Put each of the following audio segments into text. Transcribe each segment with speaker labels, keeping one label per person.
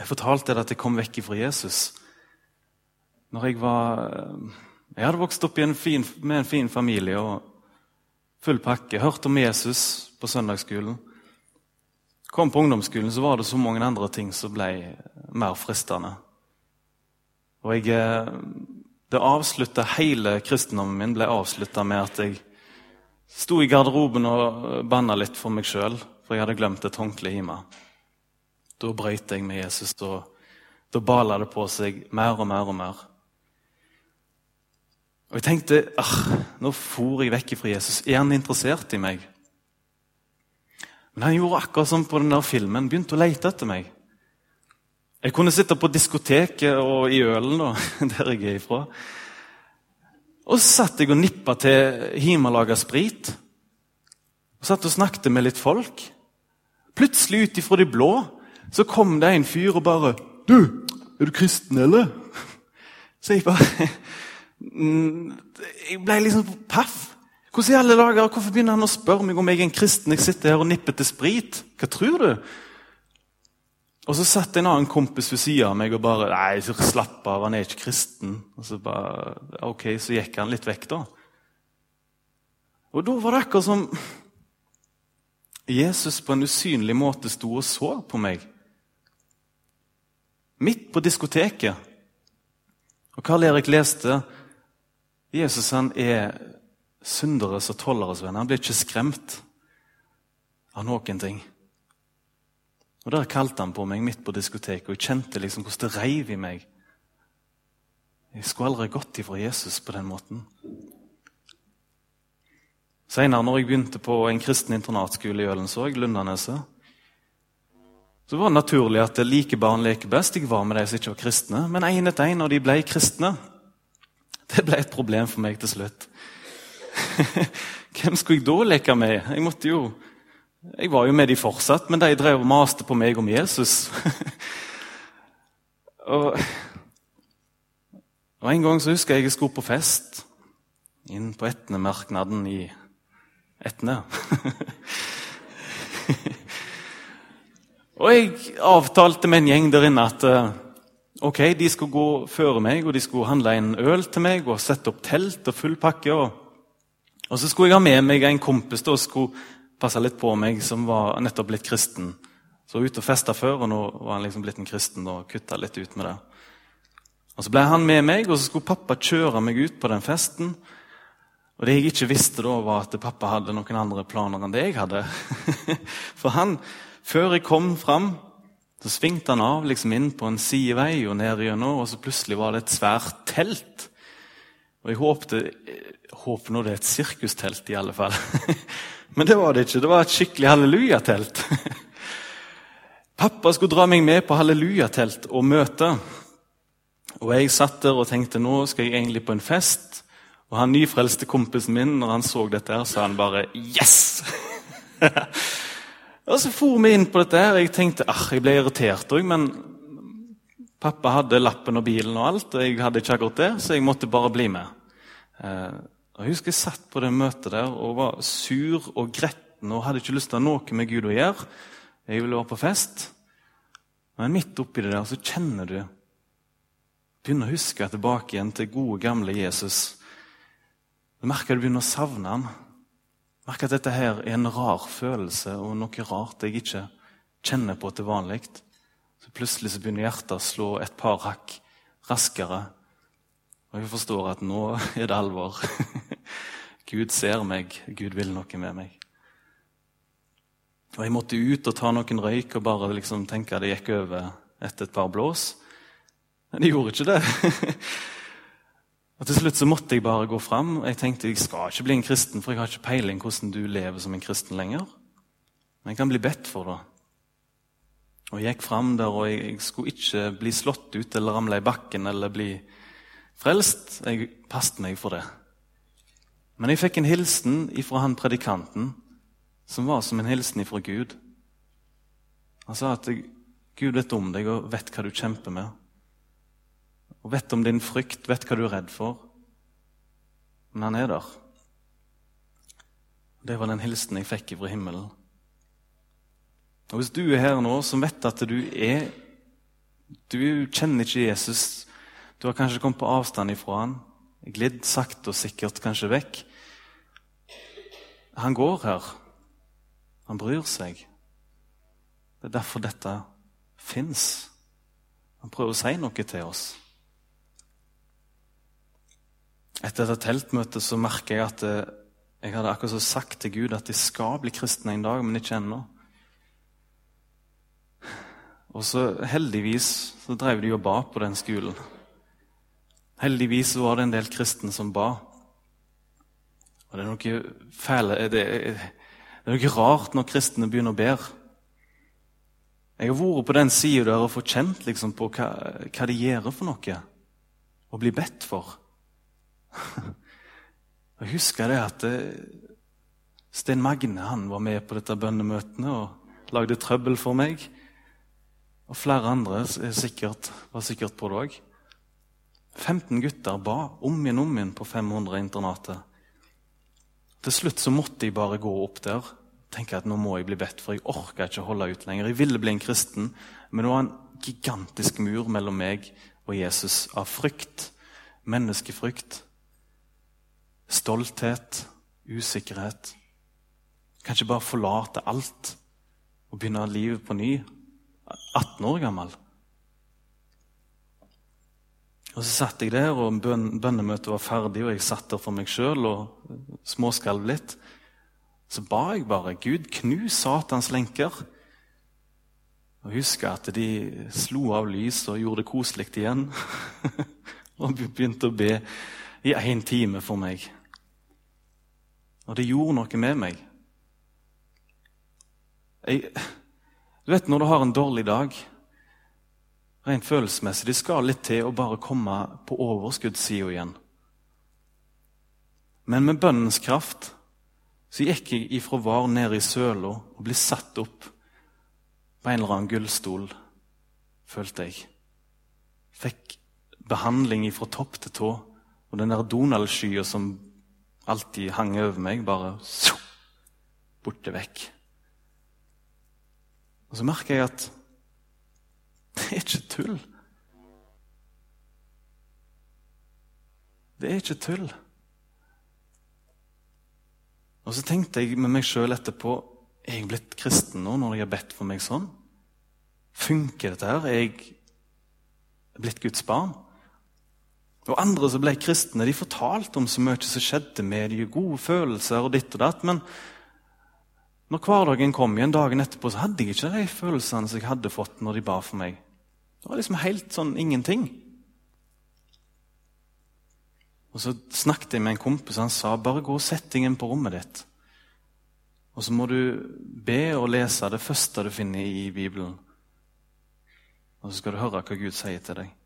Speaker 1: Jeg fortalte det at jeg kom vekk fra Jesus. Når jeg var Jeg hadde vokst opp en fin, med en fin familie og full pakke. Hørte om Jesus på søndagsskolen. Kom på ungdomsskolen, så var det så mange andre ting som ble mer fristende. Og jeg, eh, det avslutta Hele kristendommen min ble avslutta med at jeg sto i garderoben og banna litt for meg sjøl, for jeg hadde glemt et håndkle hjemme. Da brøyt jeg med Jesus. Da, da bala det på seg mer og mer og mer. Og jeg tenkte ah, nå for jeg vekk fra Jesus. Er han interessert i meg? Men han gjorde akkurat som på den der filmen. Begynte å lete etter meg. Jeg kunne sitte på diskoteket og i Ølen, da, der jeg er ifra. Og så satt jeg og nippa til hjemmelaga sprit. Og satt og snakket med litt folk. Plutselig, ut ifra de blå, så kom det en fyr og bare 'Du, er du kristen, eller?' Så jeg bare Jeg ble liksom paff. Hvordan i alle dager, Hvorfor begynner han å spørre meg om jeg er en kristen? Jeg sitter her og nipper til sprit. Hva tror du? Og så satt en annen kompis ved sida av meg og bare Nei, slapp av, han er ikke kristen. Og så bare, ok, så gikk han litt vekk, da. Og da var det akkurat som Jesus på en usynlig måte sto og så på meg. Midt på diskoteket. Og Karl Erik leste Jesus han er synderes og tolleres venn. Han blir ikke skremt av noen ting. Og Der kalte han på meg midt på diskoteket, og jeg kjente liksom hvordan det reiv i meg. Jeg skulle aldri gått ifra Jesus på den måten. Senere, når jeg begynte på en kristen internatskole i Ølensvåg, Lundaneset, så det var naturlig at like barn leker best. Jeg var med de som ikke var kristne. Men én etter én, når de ble kristne, det ble et problem for meg til slutt. Hvem skulle jeg da leke med? Jeg måtte jo jeg var jo med de fortsatt, men de drev og maste på meg om Jesus. og, og, En gang så husker jeg jeg skulle på fest inn på Etnemerknaden i Etne. og jeg avtalte med en gjeng der inne at eh, ok, de skulle gå før meg, og de skulle handle en øl til meg og sette opp telt og full pakke. Og, og så skulle jeg ha med meg en kompis da, og skulle passe litt på meg, som var nettopp blitt kristen. Så var ute og festa før, og nå var han liksom blitt en kristen og kutta litt ut med det. Og Så ble han med meg, og så skulle pappa kjøre meg ut på den festen. Og Det jeg ikke visste, da, var at pappa hadde noen andre planer enn det jeg hadde. For han, før jeg kom fram, så svingte han av liksom inn på en sidevei og ned gjennom, og så plutselig var det et svært telt. Og jeg håpte, håper nå det er et sirkustelt, i alle fall. Men det var det ikke. Det var et skikkelig hallelujatelt. Pappa skulle dra meg med på hallelujatelt og møte. Og jeg satt der og tenkte nå skal jeg egentlig på en fest. Og han nyfrelste kompisen min når han så dette, her, sa han bare 'yes'! og så for vi inn på dette. her, Jeg tenkte ah, jeg ble irritert òg, men pappa hadde lappen og bilen og alt. Og jeg hadde ikke akkurat det, så jeg måtte bare bli med. Eh, jeg husker jeg satt på det møtet der og var sur og gretten og hadde ikke lyst til å ha noe med Gud å gjøre. Jeg ville være på fest. Men midt oppi det der så kjenner du Begynner å huske tilbake igjen til gode, gamle Jesus. Du merker du begynner å savne ham. Merker at dette her er en rar følelse og noe rart jeg ikke kjenner på til vanlig. Så plutselig så begynner hjertet å slå et par hakk raskere. Og jeg forstår at nå er det alvor. Gud ser meg, Gud vil noe med meg. Og Jeg måtte ut og ta noen røyk og bare liksom tenke at det gikk over etter et par blås. Men det gjorde ikke det. Og Til slutt så måtte jeg bare gå fram. Jeg tenkte jeg skal ikke bli en kristen, for jeg har ikke peiling hvordan du lever som en kristen lenger. Men jeg kan bli bedt for det. Og Jeg gikk fram der, og jeg skulle ikke bli slått ut eller ramle i bakken eller bli frelst. Jeg passet meg for det. Men jeg fikk en hilsen fra han predikanten som var som en hilsen fra Gud. Han sa at Gud vet om deg og vet hva du kjemper med. Og vet om din frykt, vet hva du er redd for. Men han er der. Det var den hilsen jeg fikk fra himmelen. Og Hvis du er her nå som vet at du er Du kjenner ikke Jesus. Du har kanskje kommet på avstand ifra han, glidd sakte og sikkert kanskje vekk. Han går her. Han bryr seg. Det er derfor dette fins. Han prøver å si noe til oss. Etter dette teltmøtet så merker jeg at eh, jeg hadde akkurat så sagt til Gud at de skal bli kristne en dag, men ikke ennå. Og så heldigvis så drev de og ba på den skolen. Heldigvis var det en del kristne som ba. Og det er noe fæle Det er, det er noe rart når kristne begynner å be. Jeg har vært på den sida der og fått kjent liksom, på hva, hva de gjør for noe. Å bli bedt for. Jeg husker det at eh, Sten Magne han var med på dette bønnemøtene og lagde trøbbel for meg. Og flere andre sikkert, var sikkert på det òg. 15 gutter ba om igjen om igjen på 500-internatet. Til slutt så måtte jeg bare gå opp der tenke at nå må jeg bli bedt, for jeg orka ikke å holde ut lenger. Jeg ville bli en kristen, men det var en gigantisk mur mellom meg og Jesus av frykt. Menneskefrykt stolthet, usikkerhet. Kanskje bare forlate alt og begynne livet på ny. 18 år gammel. Og Så satt jeg der, og bønnemøtet var ferdig, og jeg satt der for meg sjøl og småskalv litt. Så ba jeg bare Gud, knus Satans lenker. Og husker at de slo av lys og gjorde det koselig igjen. og begynte å be i én time for meg. Og det gjorde noe med meg. Jeg, du vet når du har en dårlig dag, rent følelsesmessig Det skal litt til å bare komme på overskuddssida igjen. Men med bønnens kraft så gikk jeg ifra var ned i søla og ble satt opp på en eller annen gullstol, følte jeg. Fikk behandling ifra topp til tå. Og den der Donald-skya som alltid hang over meg, bare borte vekk. Og så merker jeg at det er ikke tull. Det er ikke tull. Og så tenkte jeg med meg sjøl etterpå Er jeg blitt kristen nå når jeg har bedt for meg sånn? Funker dette her? Er jeg blitt Guds barn? Og Andre som ble kristne, de fortalte om så mye som skjedde med de gode følelser og ditt og datt. Men når hverdagen kom igjen dagen etterpå, så hadde jeg ikke de følelsene som jeg hadde fått når de ba for meg. Det var liksom helt sånn ingenting. Og Så snakket jeg med en kompis, og han sa bare gå og sett deg inn på rommet ditt. Og så må du be og lese det første du finner i Bibelen. Og så skal du høre hva Gud sier til deg.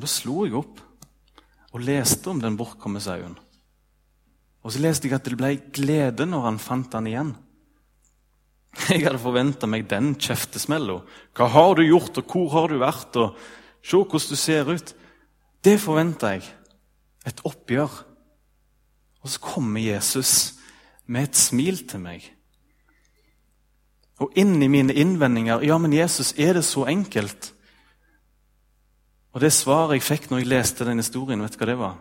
Speaker 1: Og Da slo jeg opp og leste om den bortkomne sauen. Og så leste jeg at det ble glede når han fant han igjen. Jeg hadde forventa meg den kjeftesmella. Hva har du gjort, og hvor har du vært? og Se hvordan du ser ut. Det forventa jeg. Et oppgjør. Og så kommer Jesus med et smil til meg. Og inn i mine innvendinger Ja, men Jesus, er det så enkelt? Og det svaret jeg fikk når jeg leste den historien, vet du hva det var?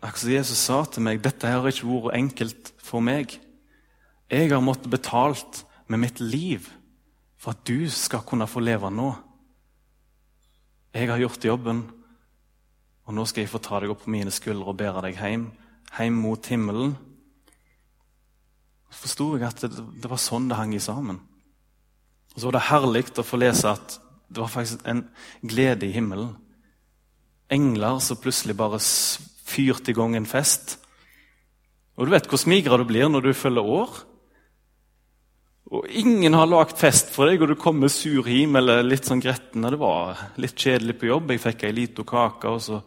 Speaker 1: Akkurat som Jesus sa til meg, dette har ikke vært enkelt for meg. Jeg har måttet betalt med mitt liv for at du skal kunne få leve nå. Jeg har gjort jobben, og nå skal jeg få ta deg opp på mine skuldre og bære deg hjem, hjem mot himmelen. Så forsto jeg at det, det var sånn det hang i sammen. Og Så var det herlig å få lese at det var faktisk en glede i himmelen. Engler som plutselig bare fyrte i gang en fest. Og du vet hvor smigra du blir når du følger år. Og ingen har lagd fest for deg, og du kommer sur hjem eller litt sånn gretten. Det var litt kjedelig på jobb. Jeg fikk ei lita kake, og så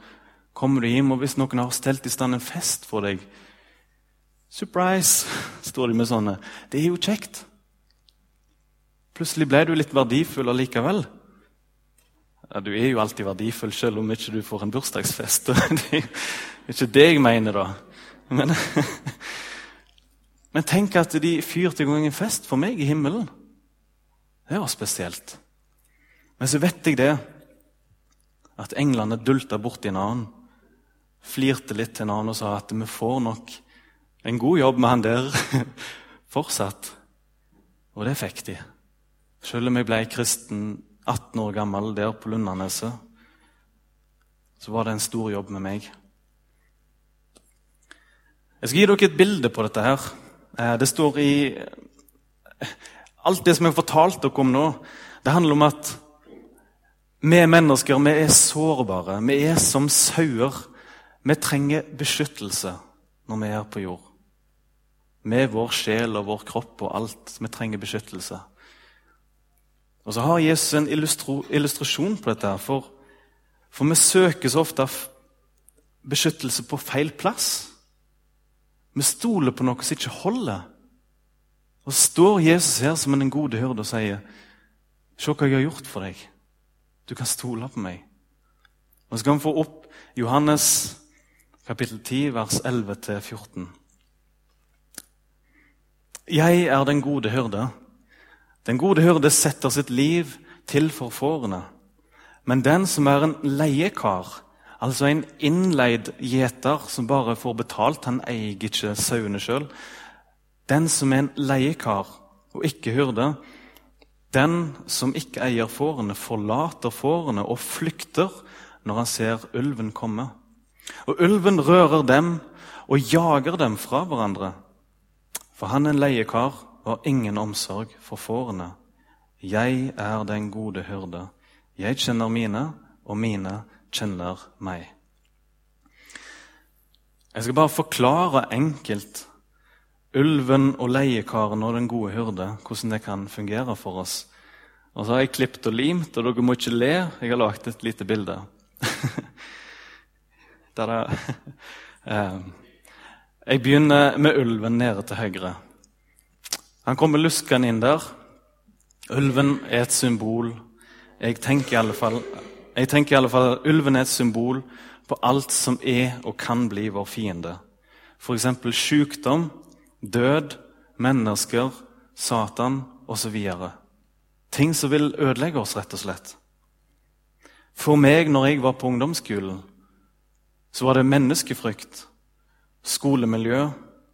Speaker 1: kommer du hjem, og hvis noen har stelt i stand en fest for deg Surprise! står de med sånne. Det er jo kjekt. Plutselig ble du litt verdifull allikevel. Ja, du er jo alltid verdifull selv om ikke du får en bursdagsfest. Det er ikke det jeg mener, da. Men, men tenk at de fyrte i gang en fest for meg i himmelen. Det var spesielt. Men så vet jeg det, at englene dulta borti en annen, flirte litt til en annen og sa at vi får nok en god jobb med han der fortsatt. Og det fikk de. Selv om jeg ble kristen 18 år gammel der på Lundaneset, så var det en stor jobb med meg. Jeg skal gi dere et bilde på dette. her. Eh, det står i Alt det som jeg har fortalt dere om nå, det handler om at vi mennesker vi er sårbare. Vi er som sauer. Vi trenger beskyttelse når vi er på jord. Med vår sjel og vår kropp og alt. Vi trenger beskyttelse. Og så har Jesus en illustrasjon på dette. For, for vi søker så ofte beskyttelse på feil plass. Vi stoler på noe som ikke holder. Og så står Jesus her som en gode hyrde og sier, 'Se hva jeg har gjort for deg. Du kan stole på meg.' Og Så kan vi få opp Johannes kapittel 10, vers 11-14. Jeg er den gode hyrde. Den gode hyrde setter sitt liv til for fårene. Men den som er en leiekar, altså en innleid gjeter som bare får betalt, han eier ikke sauene sjøl. Den som er en leiekar og ikke hyrde, den som ikke eier fårene, forlater fårene og flykter når han ser ulven komme. Og ulven rører dem og jager dem fra hverandre. For han er en leiekar og ingen omsorg for fårene. Jeg er den gode hyrde. Jeg kjenner mine, og mine kjenner meg. Jeg skal bare forklare enkelt ulven og leiekaren og den gode hyrde, hvordan det kan fungere for oss. Og så har jeg klippet og limt, og dere må ikke le. Jeg har lagd et lite bilde. Eh, jeg begynner med ulven nede til høyre. Han kommer luskende inn der. Ulven er et symbol. Jeg tenker i alle fall, jeg tenker i alle fall at ulven er et symbol på alt som er og kan bli vår fiende. F.eks. sykdom, død, mennesker, Satan osv. Ting som vil ødelegge oss, rett og slett. For meg, når jeg var på ungdomsskolen, så var det menneskefrykt, skolemiljø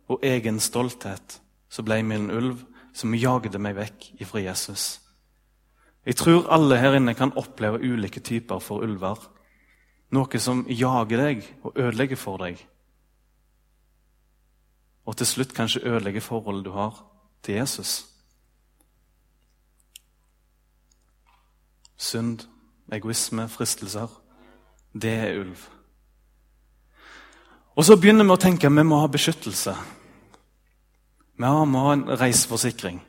Speaker 1: og egen stolthet så ble vi en ulv som jagde meg vekk ifra Jesus. Jeg tror alle her inne kan oppleve ulike typer for ulver. Noe som jager deg og ødelegger for deg. Og til slutt kanskje ødelegger forholdet du har til Jesus. Synd, egoisme, fristelser. Det er ulv. Og så begynner vi å tenke at vi må ha beskyttelse. Vi må ha en reiseforsikring.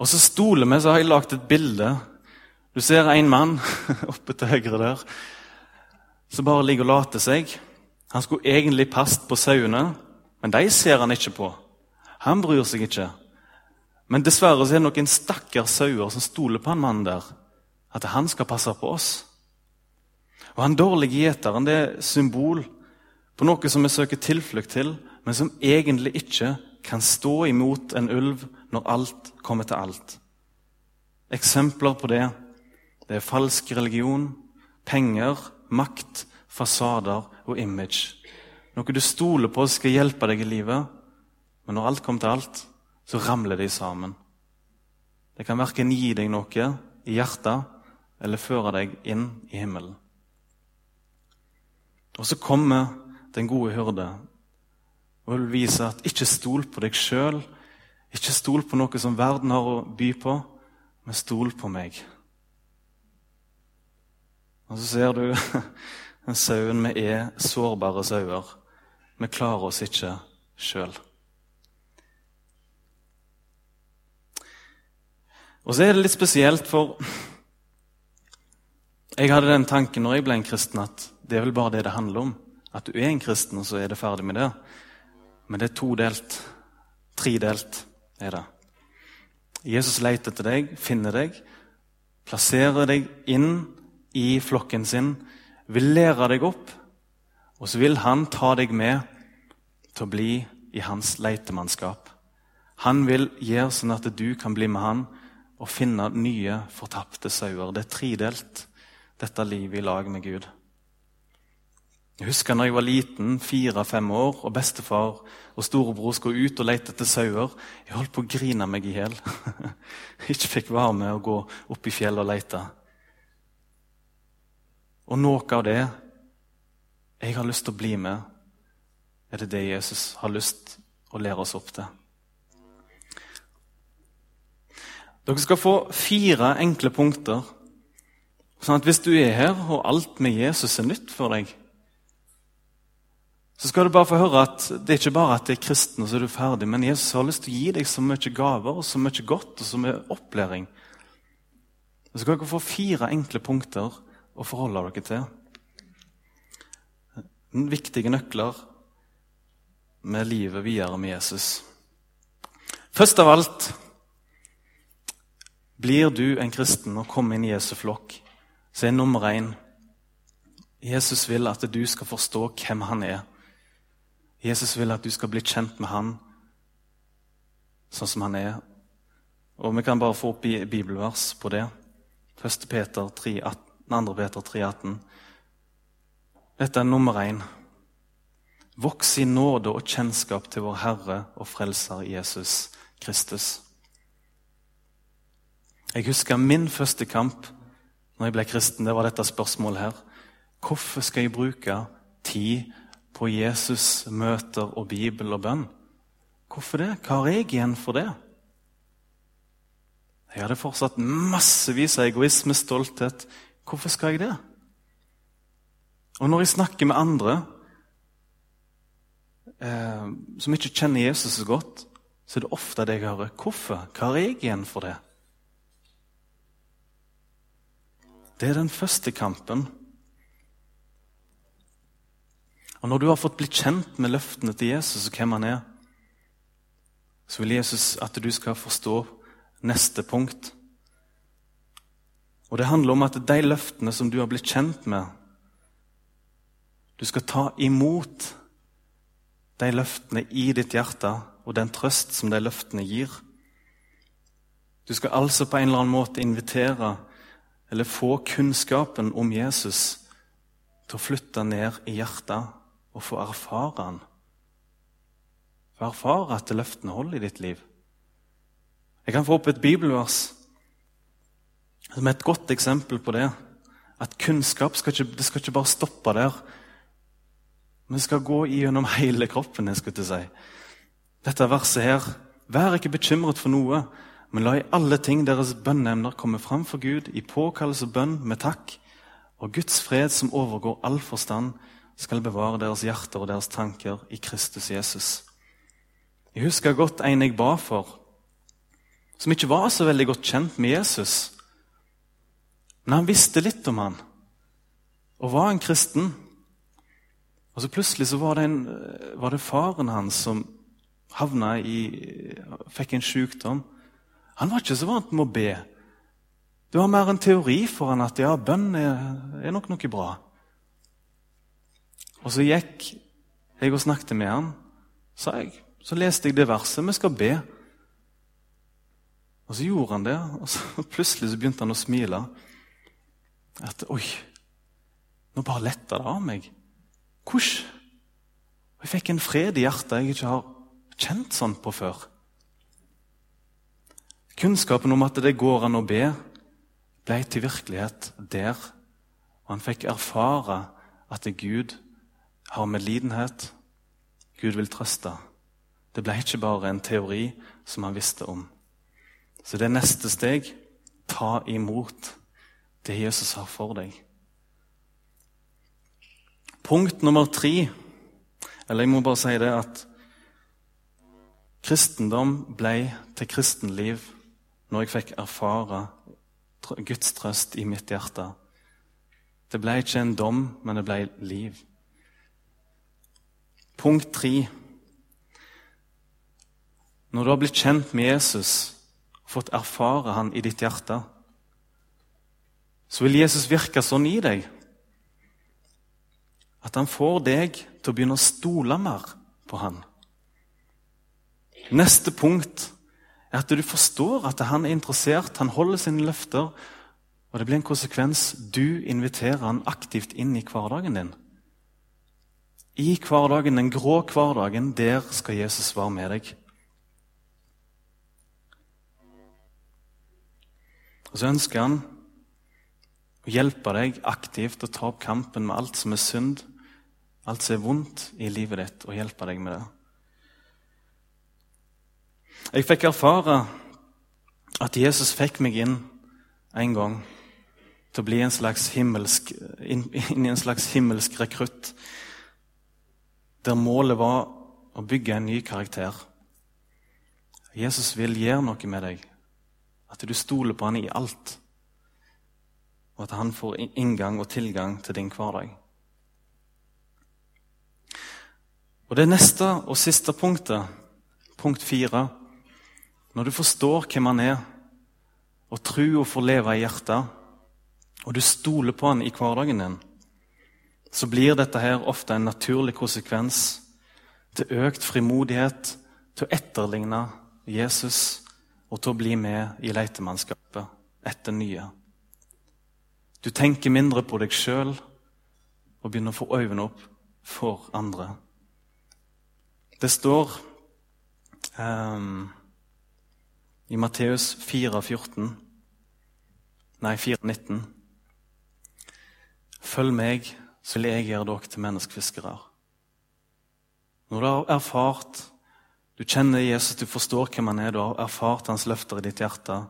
Speaker 1: Og så stoler vi, så har jeg lagd et bilde. Du ser en mann oppe til høyre der som bare ligger og later seg. Han skulle egentlig passet på sauene, men de ser han ikke på. Han bryr seg ikke. Men dessverre så er det noen stakkars sauer som stoler på han mannen der. At han skal passe på oss. Og Han dårlige gjeteren det er symbol på noe som vi søker tilflukt til, men som egentlig ikke kan stå imot en ulv når alt kommer til alt. Eksempler på det det er falsk religion, penger, makt, fasader og image. Noe du stoler på skal hjelpe deg i livet, men når alt kommer til alt, så ramler de sammen. Det kan verken gi deg noe i hjertet eller føre deg inn i himmelen. Og så kommer den gode hyrde og vil vise at ikke stol på deg sjøl, ikke stol på noe som verden har å by på, men stol på meg. Og så ser du den sauen vi er sårbare sauer. Vi klarer oss ikke sjøl. Og så er det litt spesielt, for jeg hadde den tanken når jeg ble en kristen, at det er vel bare det det handler om. At du er en kristen, og så er det ferdig med det. Men det er todelt. Tredelt er det. Jesus leter etter deg, finner deg, plasserer deg inn i flokken sin, vil lære deg opp, og så vil han ta deg med til å bli i hans leitemannskap. Han vil gjøre sånn at du kan bli med han og finne nye, fortapte sauer. Det er tredelt, dette livet i lag med Gud. Jeg husker når jeg var liten, fire-fem år, og bestefar og storebror skulle ut og lete etter sauer. Jeg holdt på å grine meg i hjel. ikke fikk være med å gå opp i fjellet og lete. Og noe av det jeg har lyst til å bli med, er det det Jesus har lyst å lære oss opp til. Dere skal få fire enkle punkter. Sånn at Hvis du er her, og alt med Jesus er nytt for deg, så skal du bare få høre at det er ikke bare at det er kristen, og så er du ferdig, men Jesus har lyst til å gi deg så mye gaver og så mye godt og så mye opplæring. Så skal dere få fire enkle punkter å forholde dere til. Viktige nøkler med livet videre med Jesus. Først av alt blir du en kristen og kommer inn i Jesu flokk, så er nummer én Jesus vil at du skal forstå hvem han er. Jesus vil at du skal bli kjent med han sånn som han er. Og Vi kan bare få opp bibelvers på det. 1. Peter 3, 18, 2. Peter 3,18. Dette er nummer én. Voks i nåde og kjennskap til vår Herre og Frelser Jesus Kristus. Jeg husker min første kamp når jeg ble kristen. Det var dette spørsmålet her. Hvorfor skal jeg bruke tid på Jesus, møter og Bibel og bønn. Hvorfor det? Hva har jeg igjen for det? Jeg hadde fortsatt massevis av egoisme, stolthet. Hvorfor skal jeg det? Og når jeg snakker med andre eh, som ikke kjenner Jesus så godt, så er det ofte det jeg hører. Hvorfor? Hva har jeg igjen for det? Det er den første kampen og Når du har fått blitt kjent med løftene til Jesus og hvem han er, så vil Jesus at du skal forstå neste punkt. Og Det handler om at de løftene som du har blitt kjent med Du skal ta imot de løftene i ditt hjerte og den trøst som de løftene gir. Du skal altså på en eller annen måte invitere eller få kunnskapen om Jesus til å flytte ned i hjertet og få erfare han. Få erfare at løftene holder i ditt liv. Jeg kan få opp et bibelvers som er et godt eksempel på det. At kunnskap skal ikke, det skal ikke bare stoppe der. Men det skal gå gjennom hele kroppen. jeg skulle til si. Dette verset her Vær ikke bekymret for noe, men la i alle ting deres bønneemner komme fram for Gud i påkallelse og bønn med takk, og Guds fred som overgår all forstand, skal bevare deres hjerter og deres tanker i Kristus Jesus. Jeg husker godt en jeg ba for, som ikke var så veldig godt kjent med Jesus. Men han visste litt om han, og var en kristen. Og så Plutselig så var det, en, var det faren hans som havna i Fikk en sykdom. Han var ikke så vant med å be. Det var mer en teori for han at ja, bønn er, er nok noe bra. Og så gikk jeg og snakket med han, sa jeg. Så leste jeg det verset. Vi skal be. Og så gjorde han det, og så plutselig så begynte han å smile. At Oi, nå bare letta det av meg. Hvordan? Jeg fikk en fred i hjertet jeg ikke har kjent sånn på før. Kunnskapen om at det går an å be, ble til virkelighet der. Og han fikk erfare at Gud har medlidenhet. Gud vil trøste. Det ble ikke bare en teori som han visste om. Så det neste steg ta imot det Jesus har for deg. Punkt nummer tre Eller jeg må bare si det at kristendom ble til kristenliv når jeg fikk erfare Guds trøst i mitt hjerte. Det ble ikke en dom, men det ble liv. Punkt tre. Når du har blitt kjent med Jesus fått erfare han i ditt hjerte, så vil Jesus virke sånn i deg at han får deg til å begynne å stole mer på han. Neste punkt er at du forstår at han er interessert, han holder sine løfter. Og det blir en konsekvens. Du inviterer han aktivt inn i hverdagen din. I hverdagen, den grå hverdagen, der skal Jesus være med deg. Og så ønsker han å hjelpe deg aktivt å ta opp kampen med alt som er synd, alt som er vondt i livet ditt, og hjelpe deg med det. Jeg fikk erfare at Jesus fikk meg inn en gang til å bli en slags himmelsk, inn, inn i en slags himmelsk rekrutt, der målet var å bygge en ny karakter. Jesus vil gjøre noe med deg. At du stoler på han i alt. Og at han får inngang og tilgang til din hverdag. Og Det neste og siste punktet, punkt fire Når du forstår hvem han er, og trua får leve i hjertet, og du stoler på han i hverdagen din, så blir dette her ofte en naturlig konsekvens til økt frimodighet, til å etterligne Jesus og til å bli med i letemannskapet etter nye. Du tenker mindre på deg sjøl og begynner å få øynene opp for andre. Det står um, i Matteus 4,14 Nei, 4,19. Følg meg, så gjøre dere til menneskefiskere. Når du har erfart du kjenner Jesus, du forstår hvem han er, du har erfart hans løfter i ditt hjerte.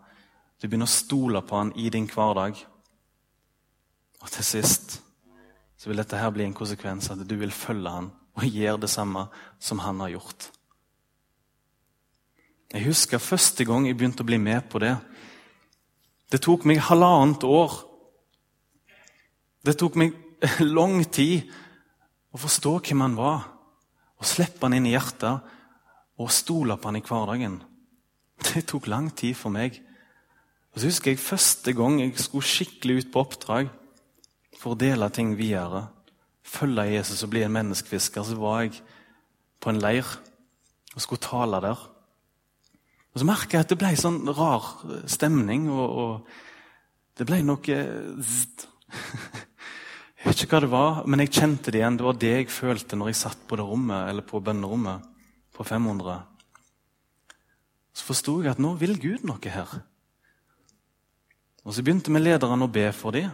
Speaker 1: Du begynner å stole på han i din hverdag. Og til sist så vil dette her bli en konsekvens at du vil følge han og gjøre det samme som han har gjort. Jeg husker første gang jeg begynte å bli med på det. Det tok meg halvannet år. Det tok meg lang tid å forstå hvem han var, og slippe han inn i hjertet og stole på han i hverdagen. Det tok lang tid for meg. Og så husker jeg Første gang jeg skulle skikkelig ut på oppdrag for å dele ting videre, følge Jesus og bli en menneskefisker, så var jeg på en leir og skulle tale der. Og Så merka jeg at det ble sånn rar stemning, og, og det ble noe Jeg vet ikke hva det var, men jeg kjente det igjen. Det var det jeg følte når jeg satt på det rommet, eller på bønnerommet på 500, så forsto jeg at nå vil Gud noe her. Og Så begynte vi lederne å be for dem.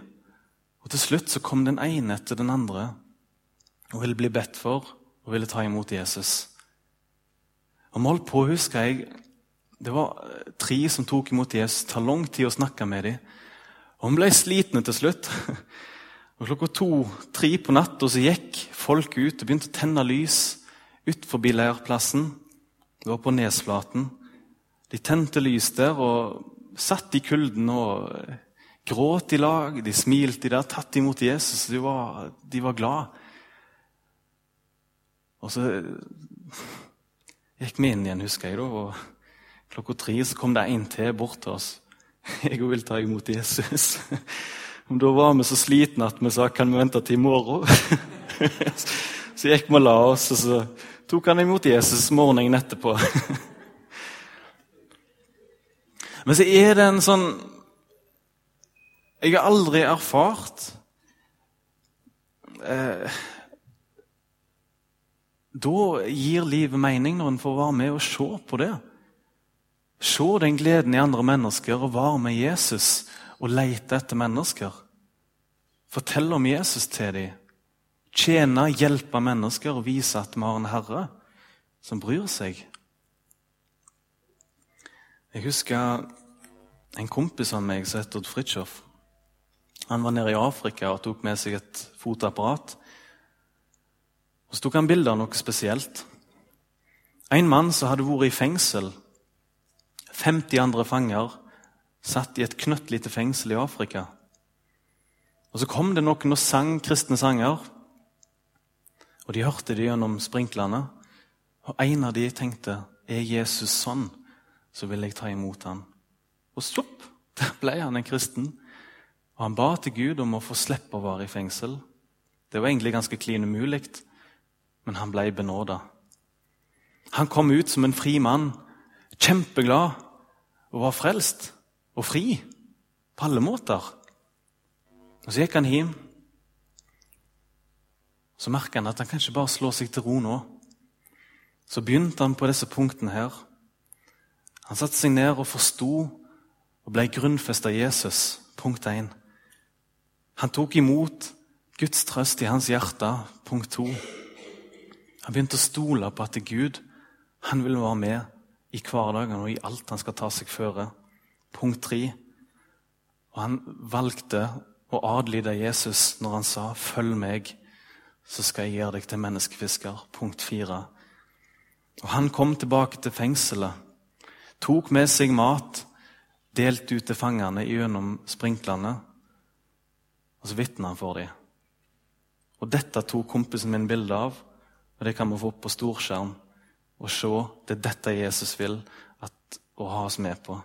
Speaker 1: Og til slutt så kom den ene etter den andre og ville bli bedt for og ville ta imot Jesus. Og holdt på, husker jeg, Det var tre som tok imot Jesus. Det tar lang tid å snakke med dem. Og vi ble slitne til slutt. Og Klokka to-tre på natta gikk folk ut og begynte å tenne lys utenfor leirplassen. Det var på Nesflaten. De tente lys der og satt i kulden og gråt i lag. De smilte der, tatt imot Jesus. De var, de var glad. Og så gikk vi inn igjen, husker jeg. da, og Klokka tre så kom det en til bort til oss. Jeg vil ta imot Jesus. Og da var vi så slitne at vi sa kan vi vente til i morgen. Så gikk vi og la oss, og så tok han imot Jesus morgenen etterpå. Men så er det en sånn Jeg har aldri erfart eh, Da gir livet mening når en får være med og se på det. Se den gleden i andre mennesker og være med Jesus og lete etter mennesker. Fortell om Jesus til dem. Tjene, hjelpe mennesker og vise at vi har en herre som bryr seg. Jeg husker en kompis av meg som het Odd Fridtjof. Han var nede i Afrika og tok med seg et fotoapparat. Og Så tok han bilde av noe spesielt. En mann som hadde vært i fengsel. 50 andre fanger satt i et knøttlite fengsel i Afrika. Og Så kom det noen og sang kristne sanger. Og De hørte det gjennom sprinklene. Og en av de tenkte er Jesus sånn, så vil jeg ta imot han. Og stopp! Der ble han en kristen. Og han ba til Gud om å få slippe å være i fengsel. Det var egentlig ganske klin umulig, men han ble benåda. Han kom ut som en fri mann, kjempeglad, og var frelst og fri på alle måter. Og Så gikk han hjem. Så merka han at han kan ikke bare slå seg til ro nå. Så begynte han på disse punktene her. Han satte seg ned og forsto og ble grunnfesta Jesus. Punkt 1. Han tok imot Guds trøst i hans hjerte. Punkt 2. Han begynte å stole på at Gud han vil være med i hverdagen og i alt han skal ta seg føre. Punkt 3. Og han valgte å adlyde Jesus når han sa 'følg meg', så skal jeg gjøre deg til menneskefisker. Punkt 4. Og han kom tilbake til fengselet, tok med seg mat, delte ut til fangene gjennom sprinklene, og så vitna han for dem. Og dette tok kompisen min bilde av, og det kan vi få opp på storskjerm og se. Det er dette Jesus vil at, å ha oss med på.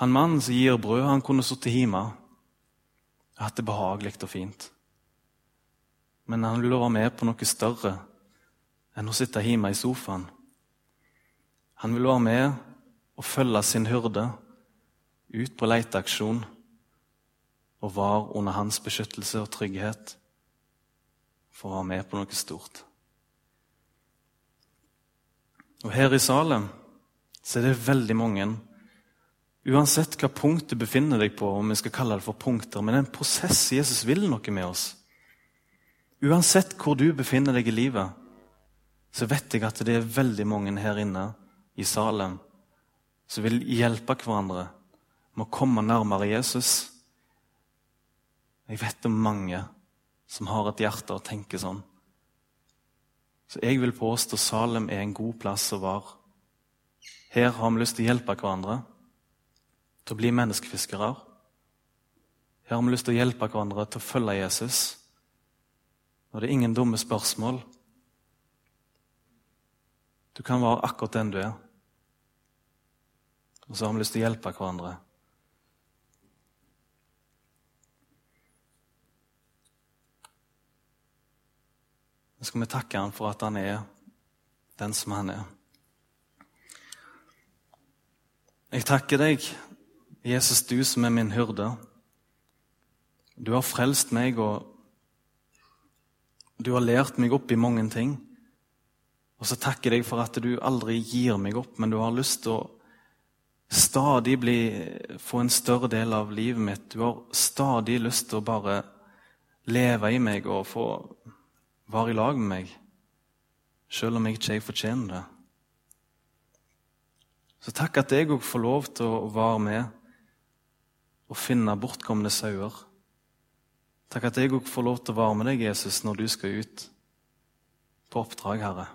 Speaker 1: Han mannen som gir brød, han kunne sittet hjemme og hatt det behagelig og fint. Men han ville være med på noe større enn å sitte hjemme i sofaen. Han ville være med og følge sin hyrde ut på leteaksjon og var under hans beskyttelse og trygghet for å være med på noe stort. Og Her i Salem så er det veldig mange Uansett hva punkt du befinner deg på, om vi skal kalle det for punkter, men det er en prosess Jesus vil noe med oss. Uansett hvor du befinner deg i livet, så vet jeg at det er veldig mange her inne i Salem som vil hjelpe hverandre med å komme nærmere Jesus. Jeg vet om mange som har et hjerte og tenker sånn. Så jeg vil påstå Salem er en god plass å være. Her har vi lyst til å hjelpe hverandre til å bli menneskefiskere. Her har vi lyst til å hjelpe hverandre til å følge Jesus. Og det er ingen dumme spørsmål. Du kan være akkurat den du er. Og så har vi lyst til å hjelpe hverandre. Nå skal vi takke han for at han er den som han er. Jeg takker deg, Jesus, du som er min hyrde. Du har frelst meg, og du har lært meg opp i mange ting. Og så takker jeg deg for at du aldri gir meg opp, men du har lyst til å stadig bli, få en større del av livet mitt. Du har stadig lyst til å bare leve i meg og få være i lag med meg, selv om jeg ikke fortjener det. Så takk at jeg òg får lov til å være med og finne bortkomne sauer. Takk at jeg òg får lov til å være med deg, Jesus, når du skal ut på oppdrag, Herre.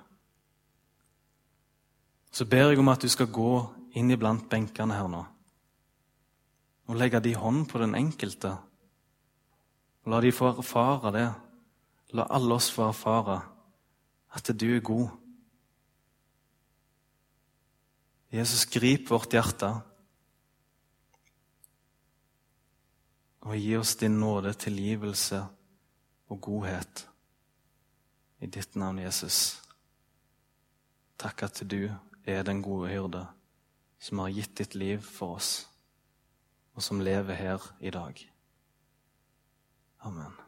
Speaker 1: Så ber jeg om at du skal gå inn iblant benkene her nå og legge din hånd på den enkelte. Og la de få erfare det. La alle oss få erfare at du er god. Jesus, grip vårt hjerte og gi oss din nåde, tilgivelse og godhet. I ditt navn, Jesus. Takk at du er den gode hyrde som har gitt ditt liv for oss, og som lever her i dag. Amen.